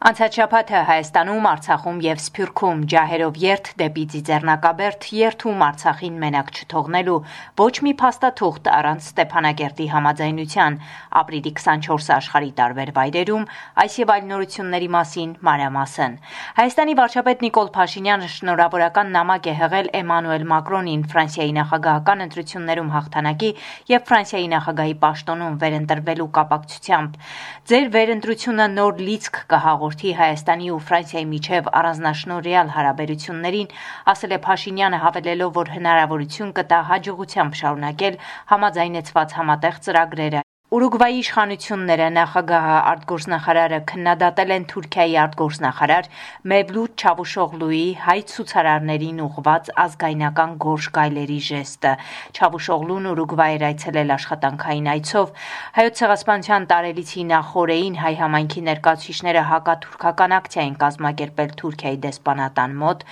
Անցած շաբաթը Հայաստանում, Արցախում եւ Սփյուռքում ջահերով երթ դեպի Ծիծեռնակաբերդ երթում Արցախին մենակ չթողնելու ոչ մի փաստաթուղթ առանց Ստեփանագերտի համաձայնության ապրիլի 24-ը աշխարհի տարբեր վայրերում այս եւ այլ նորությունների մասին մանրամասն։ Հայաստանի վարչապետ Նիկոլ Փաշինյանը շնորհավորական նամակ է հղել Էմանուել Մակրոնին Ֆրանսիայի նախագահական ընտրություններում հաղթանակի եւ Ֆրանսիայի նախագահի պաշտոնում վերընտրվելու կապակցությամբ։ Ձեր վերընտրությունը նոր լիցք կհաղորդի հաղորդի Հայաստանի ու Ֆրանսիայի միջև առանձնաշնորհյալ հարաբերություններին, ասել է Փաշինյանը հավելելով, որ հնարավորություն կտա հաջողությամբ շարունակել համաձայնեցված համատեղ ծրագրերը Ուրուգվայի իշխանությունները նախագահը արտգործնախարարը քննադատել են Թուրքիայի արտգործնախարար Մեվլութ Չավուշօղլուի հայ ցուցարարներին ուղված ազգայնական գորշ գայլերի ժեստը։ Չավուշօղլուն Ուրուգվայ էր այցելել աշխատանքային այցով։ Հայոց ցեղասպանության տարելիցի նախորեին հայ համայնքի ներկայացուցիչները հակաթուրքական ակցիա են կազմակերպել Թուրքիայի դեսպանատան մոտ,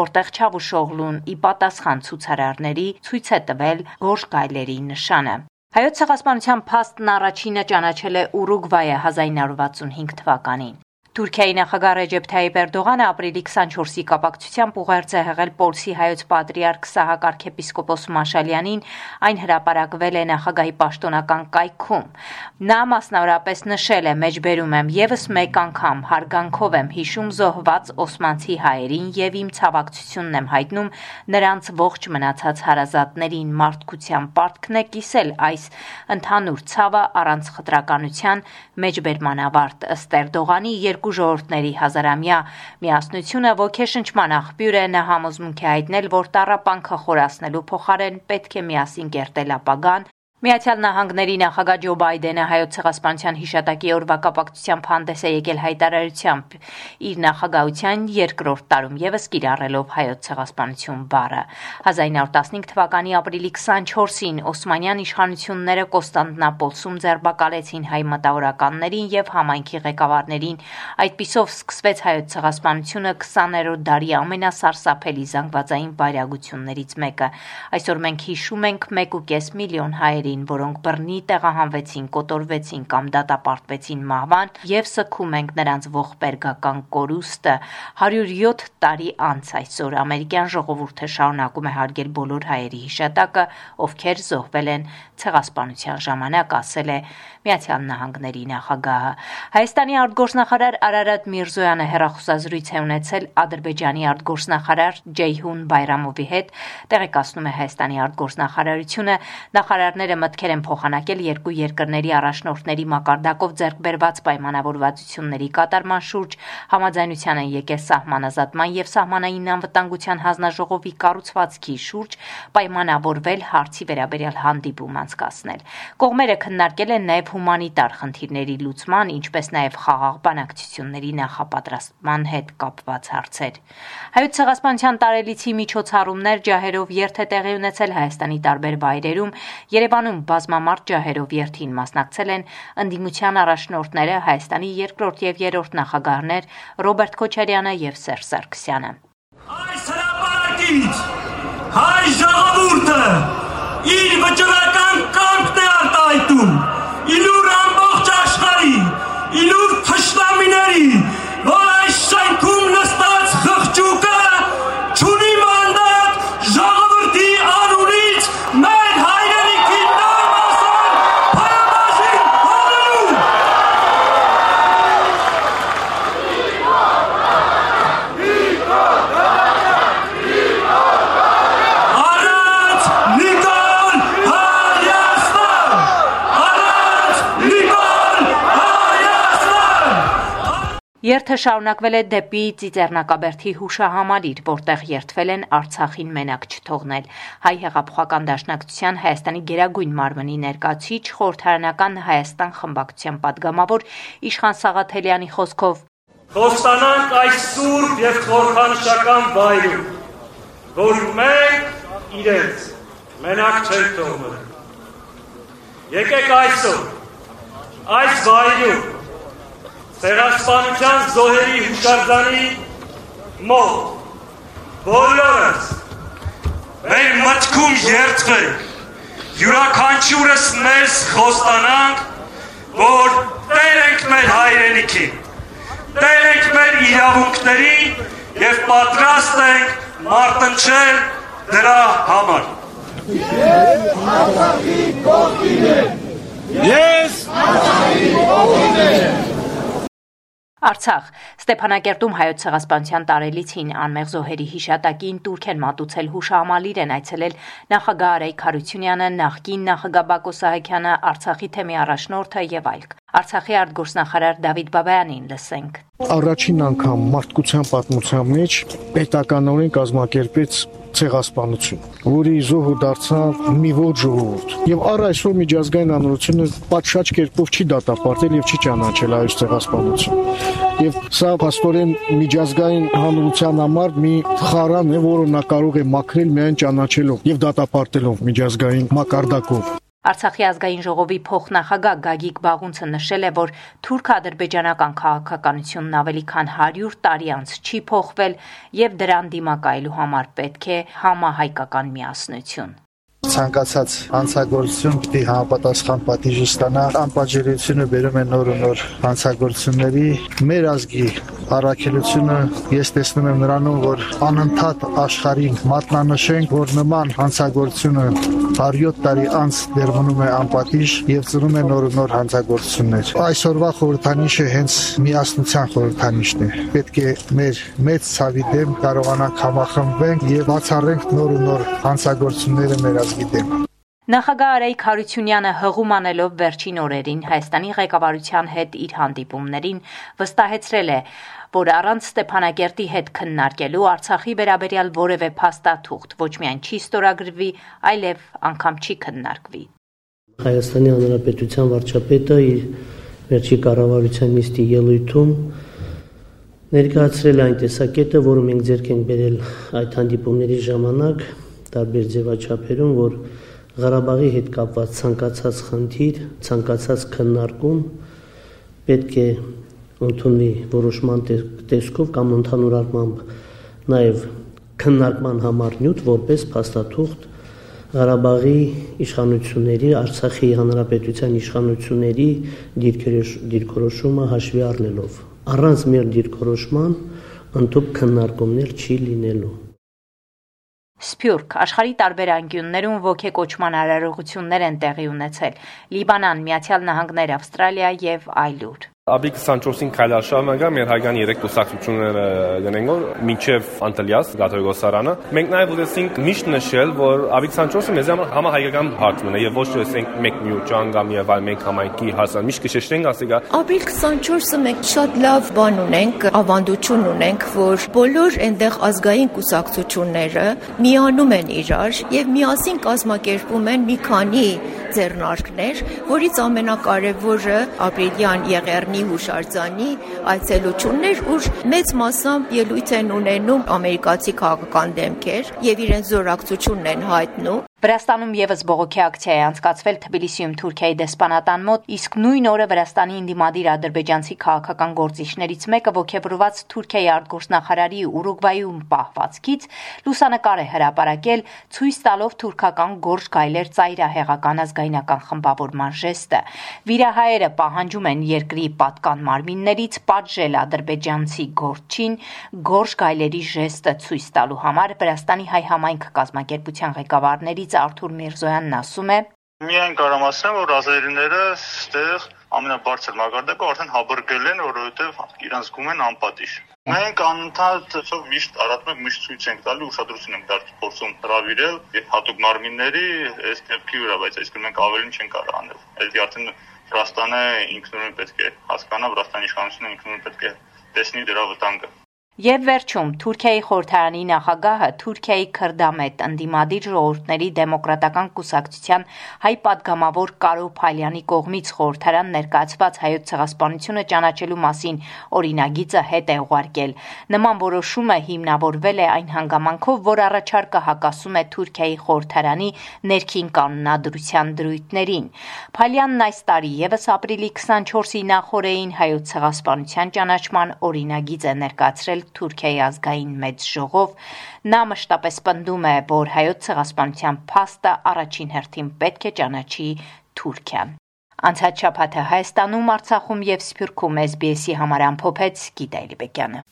որտեղ Չավուշօղլուն ի պատասխան ցուցարարների ցույց է տվել գորշ գայլերի նշանը։ Հայոց ցեղասպանության փաստն առաջինը ճանաչել է Ուրուգվայը 1965 թվականին։ Թուրքիայի նախագահ Ռեջեփ Թայիպ Էրդողանը ապրիլի 24-ի կապակցությամբ ուղերձ է հղել Պոլսի հայոց պատրիարք Սահակարգ եպիսկոպոս Մաշալյանին, այն հրապարակվել է նախագահի պաշտոնական կայքում։ Նա մասնավորապես նշել է. «Մեջբերում եմ եւս մեկ անգամ հարգանքով եմ հիշում զոհված օսմանցի հայերին եւ իմ ցավակցությունն եմ հայտնում նրանց ողջ մնացած հարազատներին մարդկության պարտքն է կիսել այս ընդհանուր ցավը առանց խտրականության մեջբերման ավարտ ըստ Էրդողանի երկու ժողովուրդների հազարամյա միասնությունը ոգեշնչման աղբյուր է, նա համոզմունք է հայտնել, որ տառապանքը խորացնելու փոխարեն պետք է միասին կերտել ապագան Միացյալ Նահանգների նախագահ Ջո Բայդենը հայոց ցեղասպանության հիշատակի օրվա կապակցությամբ հանդես է եկել հայտարարությամբ իր նախագահության երկրորդ տարում եւս կիրառելով հայոց ցեղասպանություն բառը 1915 թվականի ապրիլի 24-ին Օսմանյան իշխանությունները Կոստանդնապոլսում ձերբակալեցին հայ մտավորականներին եւ համայնքի ղեկավարներին այդպիսով սկսվեց հայոց ցեղասպանությունը 20-րդ դարի ամենասարսափելի զանգվածային վայրագություններից մեկը այսօր մենք հիշում ենք 1.5 միլիոն հայերի ջանքերին, որոնք բռնի տեղահանվեցին, կոտորվեցին կամ դատապարտվեցին մահվան եւ սքում ենք նրանց ողբերգական կորուստը 107 տարի անց այսօր ամերիկյան ժողովուրդը շարունակում է հարգել բոլոր հայերի հիշատակը, ովքեր զոհվել են ցեղասպանության ժամանակ, ասել է Միացյալ Նահանգների նախագահը։ Հայաստանի արտգործնախարար Արարատ Միրզոյանը հերախոսազրույց է ունեցել Ադրբեջանի արտգործնախարար Ջեյհուն Բայրամովի հետ, տեղեկացնում է Հայաստանի արտգործնախարարությունը, նախարարները մտքեր են փոխանակել երկու երկրների առաջնորդների մակարդակով ձեռք բերված պայմանավորվածությունների կատարման շուրջ, համաձայնության են եկել սահմանազատման եւ սահմանային անվտանգության հանձնաժողովի կառուցվածքի շուրջ պայմանավորվել հարցի վերաբերյալ հանդիպում անցկացնել։ Կողմերը քննարկել են նաեւ հումանիտար խնդիրների լուծման, ինչպես նաեւ խաղաղ բանակցությունների նախապատրաստման հետ կապված հարցեր։ Հայոց ցեղասպանության տարելիցի միջոցառումներ ջահերով երթ է տեղի ունեցել Հայաստանի տարբեր վայրերում։ Երևանում Հայաստանում բազմամարդ ջահերով երթին մասնակցել են ընդդիմության առաջնորդները Հայաստանի երկրորդ եւ երրորդ նախագահներ Ռոբերտ Քոչարյանը եւ Սերժ Սարգսյանը։ Այս հրապարակից հայ ժողովուրդը իր վճռական կամքն է արտահայտում իլուր ամբողջ աշխարհի, իլուր Երթը շարունակվել է դեպի Ծիծեռնակաբերդի հուշահամալիր, որտեղ երթվել են Արցախին մենակ չթողնել։ Հայ հեղափոխական դաշնակցության Հայաստանի Գերագույն մարմնի ներկայացիչ խորհրդարանական Հայաստան խմբակցության падգամավոր Իշխան Սաղաթելյանի խոսքով. Խոստանանք այս սուրբ եւ խորհրդանշական վայրում, որ մենք իրենց մենակ չենք թողնելու։ Եկեք այսօր այս վայրում Ցեղասպանության զոհերի հուշարձանի մոտ բոլորս մեր մտքում երթվենք յուրաքանչյուրս մեզ խոստանանք որ տեր ենք մեր հայրենիքին տեր ենք մեր իրավունքներին եւ պատրաստ ենք մարտնչել դրա համար։ Ես Արցախի կողքին եմ։ Ես Արցախի կողքին եմ։ Արցախ. Ստեփանակերտում հայոց ցեղասպանության տարելից հին անմեղ զոհերի հիշատակին турք են մատուցել հուշամալիր են այցելել նախագահ Արայք Խարությունյանը, նախկին նախագահ Բակո Սահակյանը, Արցախի թեմի առաջնորդը եւ այլք։ Արցախի արտգործնախարար Դավիթ Բաբայանին լսենք։ Առաջին անգամ մարդկության պատմության մեջ պետականորեն կազմակերպեց ցեղասպանություն, որի զոհը դարձավ մի ոչ ժողովուրդ։ Եվ առ այսօր միջազգային հանրությունը պատշաճ կերպով չի դատապարտել եւ չի ճանաչել այս ցեղասպանություն։ Եվ սա փաստորեն միջազգային հանրության համար մի խարան է, որը նա կարող է մաքրել միայն ճանաչելով եւ դատապարտելով միջազգային մակարդակով։ Արցախի ազգային ժողովի փոխնախագահ Գագիկ Բաղունցը նշել է, որ թուրք-ադրբեջանական քաղաքականությունն ավելի քան 100 տարի անց չի փոխվել եւ դրան դիմակայելու համար պետք է համահայկական միասնություն ցանկացած հանցագործություն պիտի համապատասխան պատիժ ստանա անպատժելիությունը բերում է նոր ու նոր հանցագործությունների մեր ազգի առաքելությունը ես տեսնում եմ նրանում որ անընդհատ աշխարհին մատնանշենք որ նման հանցագործությունը 107 տարի անց դեռ մնում է անպատիժ եւ ծնում է նոր ու նոր հանցագործություններ այսօրվա խորհրդանիշը հենց միասնության խորհրդանիշն է պետք է մեր մեծ ցավի դեմ կարողանանք համախմբենք եւ բացառենք նոր ու նոր հանցագործությունները մեր ազգի գիտեմ։ Նախագահ Արայք Հարությունյանը հղում անելով վերջին օրերին Հայաստանի ղեկավարության հետ իր հանդիպումներին վստահեցրել է, որ առանց Ստեփանակերտի հետ քննարկելու Արցախի վերաբերյալ որևէ փաստաթուղթ ոչ միայն չի ստորագրվի, այլև անգամ չի քննարկվի։ Հայաստանի Հանրապետության վարչապետը իր վերջի կառավարության նիստի ելույթում ներկայացրել այն տեսակետը, որը մենք ձեռք ենք բերել այդ հանդիպումների ժամանակ, տարբեր ձևաչափերում, որ Ղարաբաղի հետ կապված ցանկացած խնդիր, ցանկացած քննարկում պետք է ընդունվի որոշման տեսքով կամ ընդհանուր առմամբ նաև քննարկման համար նյութ որպես փաստաթուղթ Ղարաբաղի իշխանությունների, Արցախի հանրապետության իշխանությունների դիրքորոշումը հաշվի առնելով։ Առանց մեր դիրքորոշման ընդཐུպ քննարկումներ չի լինելու։ Սփյուռք. Աշխարհի տարբեր անկյուններում ոգեկոչման արարողություններ են տեղի ունեցել՝ Լիբանան, Միացյալ Նահանգներ, Ավստրալիա եւ այլուր։ Աբիկ 24-ին քայլարշավը մեր հայկան 3 կուսակցությունները գնենք որ մինչև Անտելիաս Գաթողոսարանը մենք նաև ուզեցինք միշտ նշել որ Աբիկ 24-ը մեզ համար համահայկական հարցն է եւ ոչ թե ասենք մեկ միուճան կամ եւ այլ մենք համայնքի հասան միշտ կշեշտենք ասիկա Աբիկ 24-ը մենք շատ լավ բան ունենք ավանդություն ունենք որ բոլոր այնտեղ ազգային կուսակցությունները միանում են իրար եւ միասին կազմակերպում են մի քանի ձեռնարկներ, որից ամենակարևորը ապրիլյան եղեռնի հուշարձանի այցելություններ, ուր մեծ մասամբ ելույթ են ունենում ամերիկացի քաղաքական դեմքեր եւ իրենց զորակցությունն են հայտնում Վրաստանում եւս բողոքի ակցիա է անցկացվել Թբիլիսիում Թուրքիայի դեսպանատան մոտ, իսկ նույն օրը Վրաստանի ինդիմադիր ադրբեջանցի քաղաքական գործիչներից մեկը ողջևորված Թուրքիայի արտգործնախարարի Ուրուգվայում պահվածքից լուսանկար է հրապարակել ցույց տալով թուրքական գորշ գայլեր ծայրահեղական ազգայնական խմբավորման ժեստը։ Վիրահայերը պահանջում են երկրի պատկան մարմիններից պատժել ադրբեջանցի գործին գորշ գայլերի ժեստը ցույց տալու համար Վրաստանի հայ համայնք կազմակերպության ղեկավարներից տնօրեններից Արթուր Միրզոյանն ասում է. Միայն կարող ասեմ, որ ազերիները ստեղ ամենաբարձր մակարդակը արդեն հաբրգել են, որովհետև իրանց զգում են անպատիժ։ Մենք անընդհատ ցով միշտ առատում ենք, միշտ ցույց ենք տալու, ուշադրություն ենք դարձ փորձում հravirել եւ հատուկ մարմինների այս դեպքի վրա, բայց այսքան մենք ավելին չենք կարող անել։ Այդի արդեն Վրաստանը ինքնուրույն պետք է հասկանա, Վրաստանի իշխանությունը ինքնուրույն պետք է տեսնի դրա վտանգը։ Եվ վերջում Թուրքիայի խորհրդարանի նախագահը Թուրքիայի քրդամետ ընդդիմադիր ժողովուրդների դեմոկրատական կուսակցության հայ падգամավոր Կարո Փալյանի կողմից խորհրդարան ներկայացված հայոց ցեղասպանությունը ճանաչելու մասին օրինագիծը հետ է ուղարկել։ Նման որոշումը հիմնավորվել է այն հանգամանքով, որ առաջարկը հակասում է Թուրքիայի խորհրդարանի ներքին կանոնադրության դրույթներին։ Փալյանն այս տարի եւս ապրիլի 24-ի նախորդեին հայոց ցեղասպանության ճանաչման օրինագիծ է ներկայացրել Թուրքիայի ազգային մեծ ժողով, նա մշտապես պնդում է, որ հայոց ցեղասպանության փաստը առաջին հերթին պետք է ճանաչի Թուրքիան։ Անցած շաբաթը Հայաստանում, Արցախում եւ Սփյուռքում SBS-ի համար ամփոփեց Գիտալի Բեկյանը։